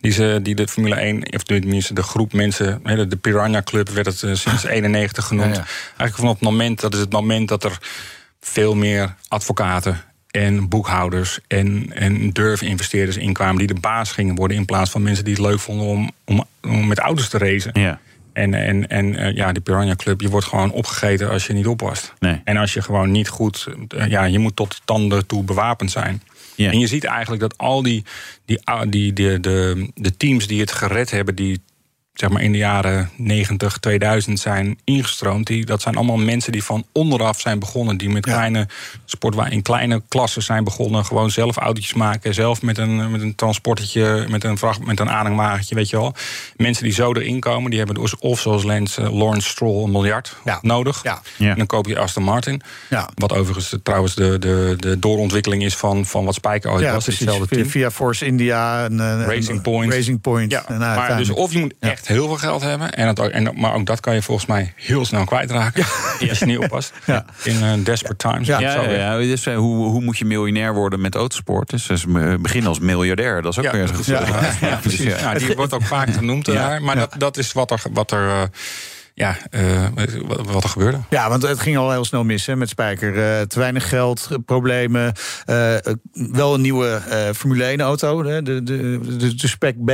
die, ze, die de Formule 1, of tenminste de groep mensen, de, de Piranha Club werd het uh, sinds 91 genoemd. Ja, ja. Eigenlijk vanaf het moment, dat is het moment dat er veel meer advocaten en boekhouders en, en durfinvesteerders inkwamen die de baas gingen worden in plaats van mensen die het leuk vonden om, om, om met auto's te racen. Ja. En, en, en uh, ja, die Piranha Club, je wordt gewoon opgegeten als je niet oppast. Nee. En als je gewoon niet goed, uh, ja, je moet tot de tanden toe bewapend zijn. En je ziet eigenlijk dat al die, die, die, die de, de teams die het gered hebben, die zeg maar in de jaren 90, 2000 zijn ingestroomd. Die, dat zijn allemaal mensen die van onderaf zijn begonnen. Die met ja. kleine sport, in kleine klassen zijn begonnen. Gewoon zelf autootjes maken. Zelf met een, met een transportetje, met een, vracht, met een aanhangwagentje, weet je wel. Mensen die zo erin komen, die hebben dus of zoals Lance, uh, Lawrence Stroll een miljard ja. nodig. Ja. En dan koop je Aston Martin. Ja. Wat overigens de, trouwens de, de, de doorontwikkeling is van, van wat Spijker ooit ja, was. Precies. Via, via Force India. En, uh, Racing Point. Racing Point. Ja. maar dus of je moet echt heel veel geld hebben. En, het, en, maar ook dat kan je volgens mij heel snel kwijtraken. Ja. Als je niet oppast. Ja. In uh, desperate times. Ja, ja, ja, dus, uh, hoe, hoe moet je miljonair worden met autosport? Dus, dus begin als miljardair. Dat is ook ja, weer een ja, ja, precies. Ja, die wordt ook vaak genoemd daar. Maar dat, dat is wat er... Wat er uh, ja, uh, wat er gebeurde. Ja, want het ging al heel snel mis hè, met Spijker. Uh, te weinig geld, problemen. Uh, wel een nieuwe Formule 1-auto, de, de, de, de Spec B.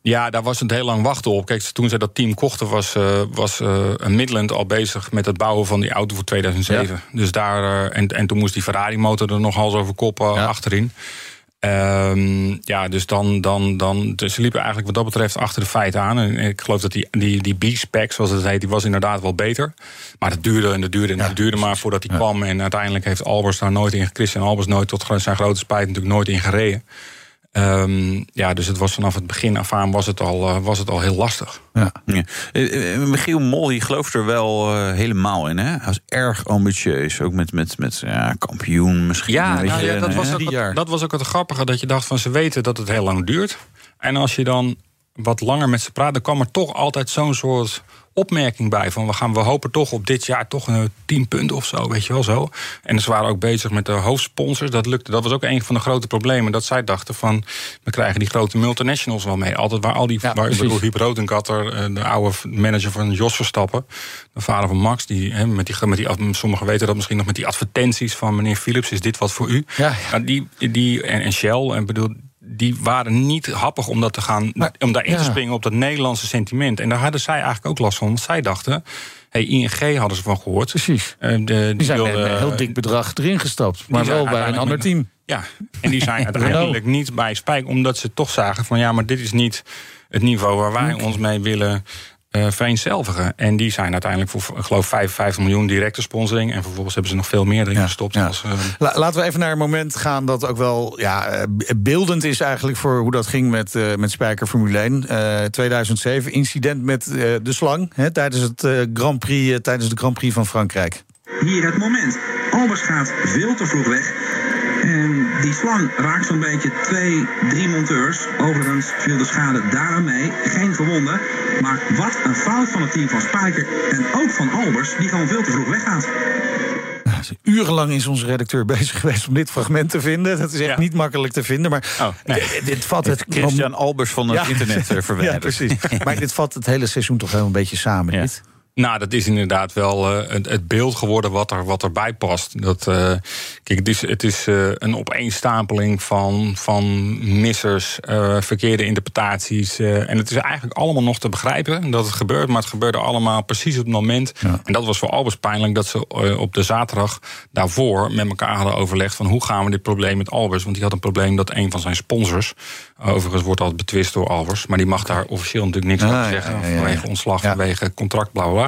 Ja, daar was het heel lang wachten op. Kijk, toen ze dat team kochten, was, uh, was uh, Midland al bezig met het bouwen van die auto voor 2007. Ja. Dus daar, uh, en, en toen moest die Ferrari-motor er nog hals over kop ja. achterin. Um, ja, dus dan, dan, dan. Dus ze liepen eigenlijk wat dat betreft achter de feiten aan. En ik geloof dat die, die, die B-spec, zoals het heet, die was inderdaad wel beter. Maar dat duurde en dat duurde en dat ja. duurde maar voordat ja. kwam. En uiteindelijk heeft Albers daar nooit in. Christian Albers nooit tot zijn grote spijt natuurlijk nooit in gereden. Um, ja, dus het was vanaf het begin af aan was het al, uh, was het al heel lastig. Ja. ja. Uh, Michiel Mol die gelooft er wel uh, helemaal in. Hè? Hij was erg ambitieus. Ook met, met, met ja, kampioen misschien. Ja, nou, ja dat, was dat was ook het grappige. Dat je dacht van ze weten dat het heel lang duurt. En als je dan wat langer met ze praatte, dan kwam er toch altijd zo'n soort opmerking bij. Van we, gaan, we hopen toch op dit jaar toch een 10 punten of zo, weet je wel zo. En ze waren ook bezig met de hoofdsponsors. Dat lukte. Dat was ook een van de grote problemen. Dat zij dachten van we krijgen die grote multinationals wel mee. Altijd waar al die. Ja, waar, ik bedoel, Rodenkatter, eh, de oude manager van Jos Verstappen. De vader van Max. Die, hè, met die, met die, sommigen weten dat misschien nog met die advertenties van meneer Philips. Is dit wat voor u? Ja. Maar die, die, en, en Shell, en bedoel, die waren niet happig om, dat te gaan, Maar, om daarin te ja. springen op dat Nederlandse sentiment. En daar hadden zij eigenlijk ook last van. Want zij dachten, hey, ING hadden ze van gehoord. Precies. Eh, de, die, Die zijn met een heel dik bedrag erin gestapt. Maar wel bij een ander team. Ja, en die zijn uiteindelijk niet bij Spijk, omdat ze toch zagen van ja, maar dit is niet het niveau waar wij ons mee willen eh vereenzelvigen. En die zijn uiteindelijk voor, ik geloof, 55 miljoen directe sponsoring. En vervolgens hebben ze nog veel meer erin Ja, gestopt. ja. Als, eh, La- laten we even naar een moment gaan dat ook wel ja, eh, beeldend is eigenlijk voor hoe dat ging met, eh, met Spijker Formule 1. Eh, 2007, incident met eh, de slang hè, tijdens, het, eh, Grand Prix, tijdens de Grand Prix van Frankrijk. Hier het moment. Albers gaat veel te vroeg weg. En die slang raakt zo'n beetje twee, drie monteurs. Overigens viel de schade daaraan mee. Geen verwonden. Maar wat een fout van het team van Spijker en ook van Albers, die gewoon veel te vroeg weggaat. Urenlang is onze redacteur bezig geweest om dit fragment te vinden. Dat is echt Ja. niet makkelijk te vinden. Maar Oh, nee. dit, vat het Christian Albers van het Ja. internet eh, verwijderd. Ja, precies. Maar dit vat het hele seizoen toch wel een beetje samen. Ja. Nou, dat is inderdaad wel eh, het, het beeld geworden wat, er, wat erbij past. Dat, eh, kijk, het is, het is eh, een opeenstapeling van, van missers, verkeerde interpretaties. en het is eigenlijk allemaal nog te begrijpen dat het gebeurt. Maar het gebeurde allemaal precies op het moment. En dat was voor Albers pijnlijk dat ze op de zaterdag daarvoor met elkaar hadden overlegd van hoe gaan we dit probleem met Albers. Want die had een probleem dat een van zijn sponsors, overigens wordt altijd betwist door Albers, maar die mag daar officieel natuurlijk niks Ah, over zeggen. ja, ja, ja. vanwege ontslag, vanwege contract, bla bla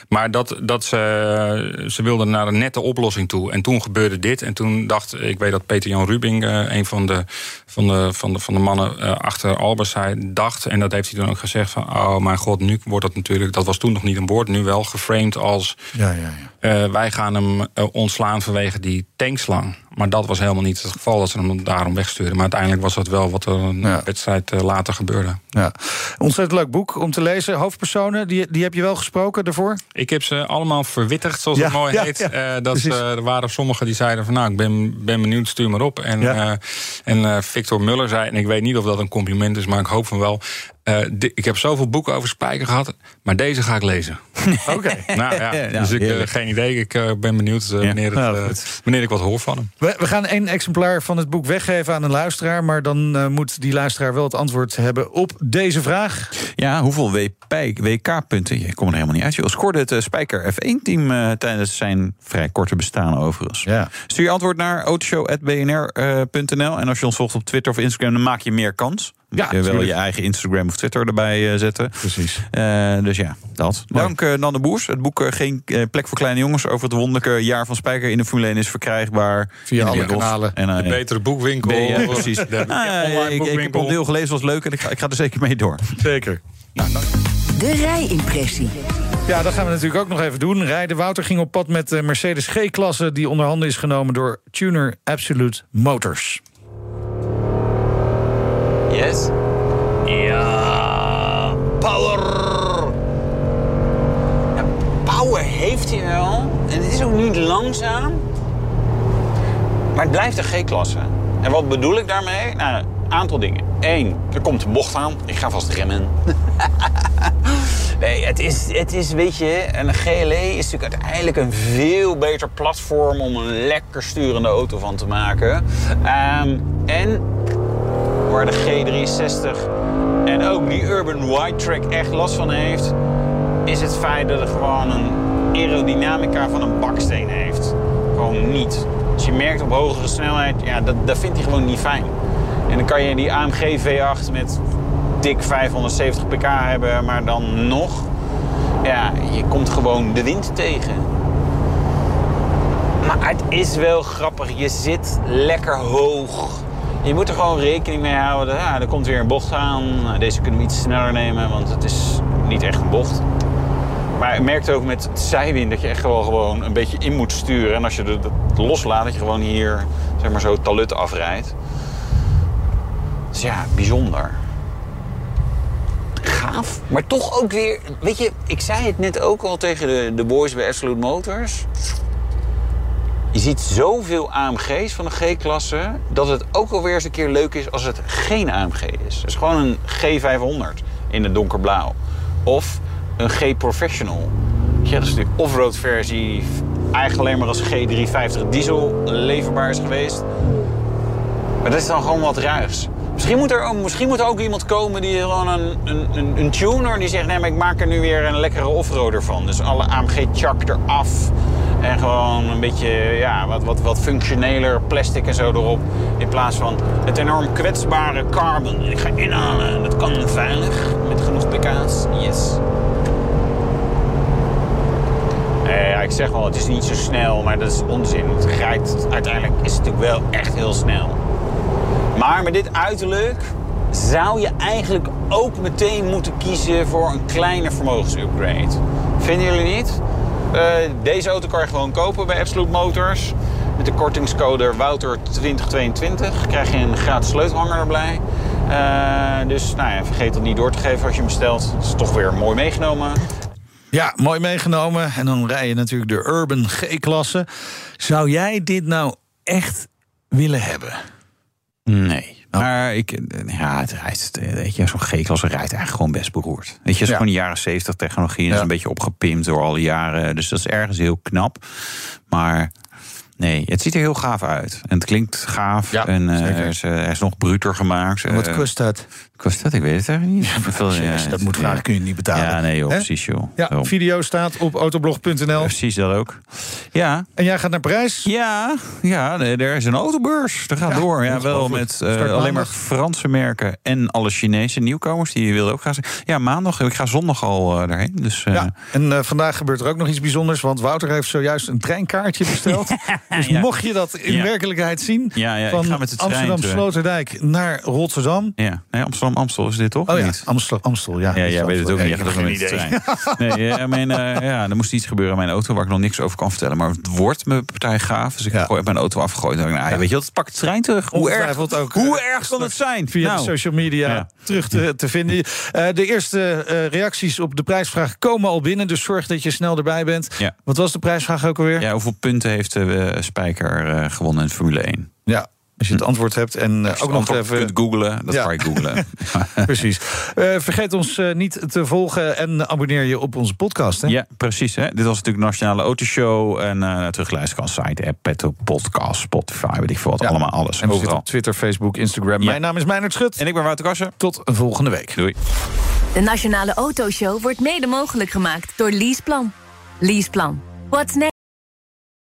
Maar dat, dat ze, ze wilden naar een nette oplossing toe. En toen gebeurde dit. En toen dacht ik, weet dat Peter-Jan Rubing, eh, een van de, van de, van de, van de mannen eh, achter Albers, dacht, en dat heeft hij toen ook gezegd: van, oh mijn god, nu wordt dat natuurlijk, dat was toen nog niet een woord, nu wel geframed als. Ja, ja, ja. eh, wij gaan hem ontslaan vanwege die tankslang. Maar dat was helemaal niet het geval dat ze hem daarom wegstuurden. Maar uiteindelijk was dat wel wat er een Ja. wedstrijd later gebeurde. ja. Ontzettend leuk boek om te lezen. Hoofdpersonen, die, die heb je wel gesproken daarvoor? Ik heb ze allemaal verwittigd, zoals Ja, het mooi ja, heet. ja, Eh, dat ze, er waren sommigen die zeiden van... nou, ik ben, ben benieuwd, stuur maar op. En, eh, en eh, Victor Muller zei, en ik weet niet of dat een compliment is... maar ik hoop van wel... eh, ik heb zoveel boeken over Spijker gehad, maar deze ga ik lezen. Oké. nou ja, Ja, dus ik, eh, geen idee. Ik eh, ben benieuwd wanneer, het, Nou, wanneer ik wat hoor van hem. We, we gaan één exemplaar van het boek weggeven aan een luisteraar. Maar dan eh, moet die luisteraar wel het antwoord hebben op deze vraag. Ja, hoeveel WP WK-punten? Je komt er helemaal niet uit. joh. scoorde het Spijker F1-team eh, tijdens zijn vrij korte bestaan overigens. Ja. Stuur je antwoord naar autoshow.bnr.nl. En als je ons volgt op Twitter of Instagram, dan maak je meer kans. Ja, je wil tuurlijk. je eigen Instagram of Twitter erbij eh, zetten. Precies. Eh, dus ja, dat. Mooi. Dank uh, Nanne Boers. Het boek Geen plek voor kleine jongens over het wonderlijke jaar van Spijker in de Formule 1 is verkrijgbaar. Via alle kanalen. En, De betere boekwinkel. precies. De, de Ah, online ik, ik heb boekwinkel. al deel gelezen, was leuk en ik ga, ik ga er zeker mee door. Zeker. De rijimpressie. Ja, dat gaan we natuurlijk ook nog even doen. Rijden Wouter ging op pad met de Mercedes G-klasse... die onder handen is genomen door tuner Absolute Motors. Yes? Ja, power! Ja, power heeft hij wel. En het is ook niet langzaam. Maar het blijft een G-klasse. En wat bedoel ik daarmee? Nou, een aantal dingen. Eén, er komt een bocht aan. Ik ga vast remmen. nee, het is, het is, weet je, een GLE is natuurlijk uiteindelijk een veel beter platform om een lekker sturende auto van te maken. Ehm, en waar de G360 en ook die Urban Wide Track echt last van heeft, is het feit dat het gewoon een aerodynamica van een baksteen heeft. Gewoon niet. Als je merkt op hogere snelheid, ja, dat, dat vindt hij gewoon niet fijn. En dan kan je die AMG V8 met dik 570 pk hebben, maar dan nog, ja, je komt gewoon de wind tegen. Maar het is wel grappig. Je zit lekker hoog. Je moet er gewoon rekening mee houden. Ja, er komt weer een bocht aan. Deze kunnen we iets sneller nemen, want het is niet echt een bocht. Maar je merkt ook met het zijwind dat je echt wel gewoon een beetje in moet sturen. En als je het loslaat, dat je gewoon hier zeg maar zo talut afrijdt. Dus ja, bijzonder. gaaf. Maar toch ook weer... Weet je, ik zei het net ook al tegen de, de boys bij Absolute Motors. Je ziet zoveel AMG's van de G-klasse... dat het ook alweer eens een keer leuk is als het geen AMG is. Het is gewoon een G500 in het donkerblauw. Of een G-Professional. Ja, dat is de offroad versie eigenlijk alleen maar als G350 diesel leverbaar is geweest. Maar dat is dan gewoon wat ruigs. Misschien moet er, misschien moet ook iemand komen die gewoon een, een, een, tuner die zegt... nee, maar ik maak er nu weer een lekkere offroader van. Dus alle AMG-chak eraf. En gewoon een beetje ja, wat, wat, wat functioneler plastic en zo erop. In plaats van het enorm kwetsbare carbon. Ik ga inhalen, dat kan veilig. Met genoeg pk's. Yes. Nee, ja, ik zeg wel, het is niet zo snel, maar dat is onzin. Het rijdt, uiteindelijk is het natuurlijk wel echt heel snel. Maar met dit uiterlijk zou je eigenlijk ook meteen moeten kiezen voor een kleine vermogensupgrade. Vinden jullie niet? Uh, deze auto kan je gewoon kopen bij Absolute Motors. Met de kortingscode Wouter2022 krijg je een gratis sleutelhanger erbij. Uh, dus nou ja, vergeet dat niet door te geven als je hem bestelt. Het is toch weer mooi meegenomen. Ja, mooi meegenomen. En dan rij je natuurlijk de Urban G-klasse. Zou jij dit nou echt willen hebben? Nee. Maar ik, ja, het rijdt, weet je, zo'n G-klasse rijdt eigenlijk gewoon best beroerd. Weet je, het is Ja. gewoon de jaren 70 technologie. Dat is een beetje opgepimpt door al die jaren. Dus dat is ergens heel knap. Maar nee, het ziet er heel gaaf uit. En het klinkt gaaf. Ja, en eh, zeker. hij, is, eh, hij is nog bruter gemaakt. En wat Eh, kost dat? kost dat? Ik weet het eigenlijk niet. Dat moet vragen, kun je niet betalen. Ja, nee, joh, precies, joh. Ja, Daarom. video staat op autoblog.nl. Precies dat ook. Ja, En jij gaat naar Parijs? Ja, ja nee, er is een autobeurs. Dat gaat Ja, door. Ja, wel met eh, alleen maar. Franse merken en alle Chinese nieuwkomers. Die wilden ook gaan zijn. Ja, maandag. Ik ga zondag al eh, daarheen. Dus, eh, Ja, en eh, vandaag gebeurt er ook nog iets bijzonders. Want Wouter heeft zojuist een treinkaartje besteld. dus Ja. mocht je dat in Ja. werkelijkheid zien... Ja, van trein Amsterdam terug. Sloterdijk naar Rotterdam... ja. Nee, Amsterdam, Amstel is dit toch? Oh ja, niet? Amstel, Amstel ja. Ja, jij weet het ook niet. ik geen idee. trein. Nee, ja, mijn, eh, ja, er moest iets gebeuren aan mijn auto waar ik nog niks over kan vertellen. Maar het wordt mijn partij gaaf. Dus ik heb mijn auto afgegooid. En nou, weet je wat, pak de trein terug. Hoe erg, ook, hoe eh, erg kan het zijn? Via Nou, de social media terug te, te vinden. Eh, de eerste eh, reacties op de prijsvraag komen al binnen. Dus zorg dat je snel erbij bent. Wat was de prijsvraag ook alweer? Ja, hoeveel punten heeft de Spijker eh, gewonnen in Formule 1? Ja, als je het antwoord hebt. En eh, Als je ook nog antwoord even... kunt googlen, dat Ja. kan je googlen. Precies. Eh, vergeet ons eh, niet te volgen en abonneer je op onze podcast. Hè? ja, precies. Hè? Dit was natuurlijk de Nationale Autoshow. En eh terugluisteren kan site, app, Petto, podcast, Spotify, weet ik veel wat. Ja. Allemaal alles. En we zitten overal. op Twitter, Facebook, Instagram. Ja. Mijn naam is Meijnerd Schut. En ik ben Wouter Kassen. Tot een volgende week. Doei. De Nationale Autoshow wordt mede mogelijk gemaakt door Leaseplan. Leaseplan. What's next?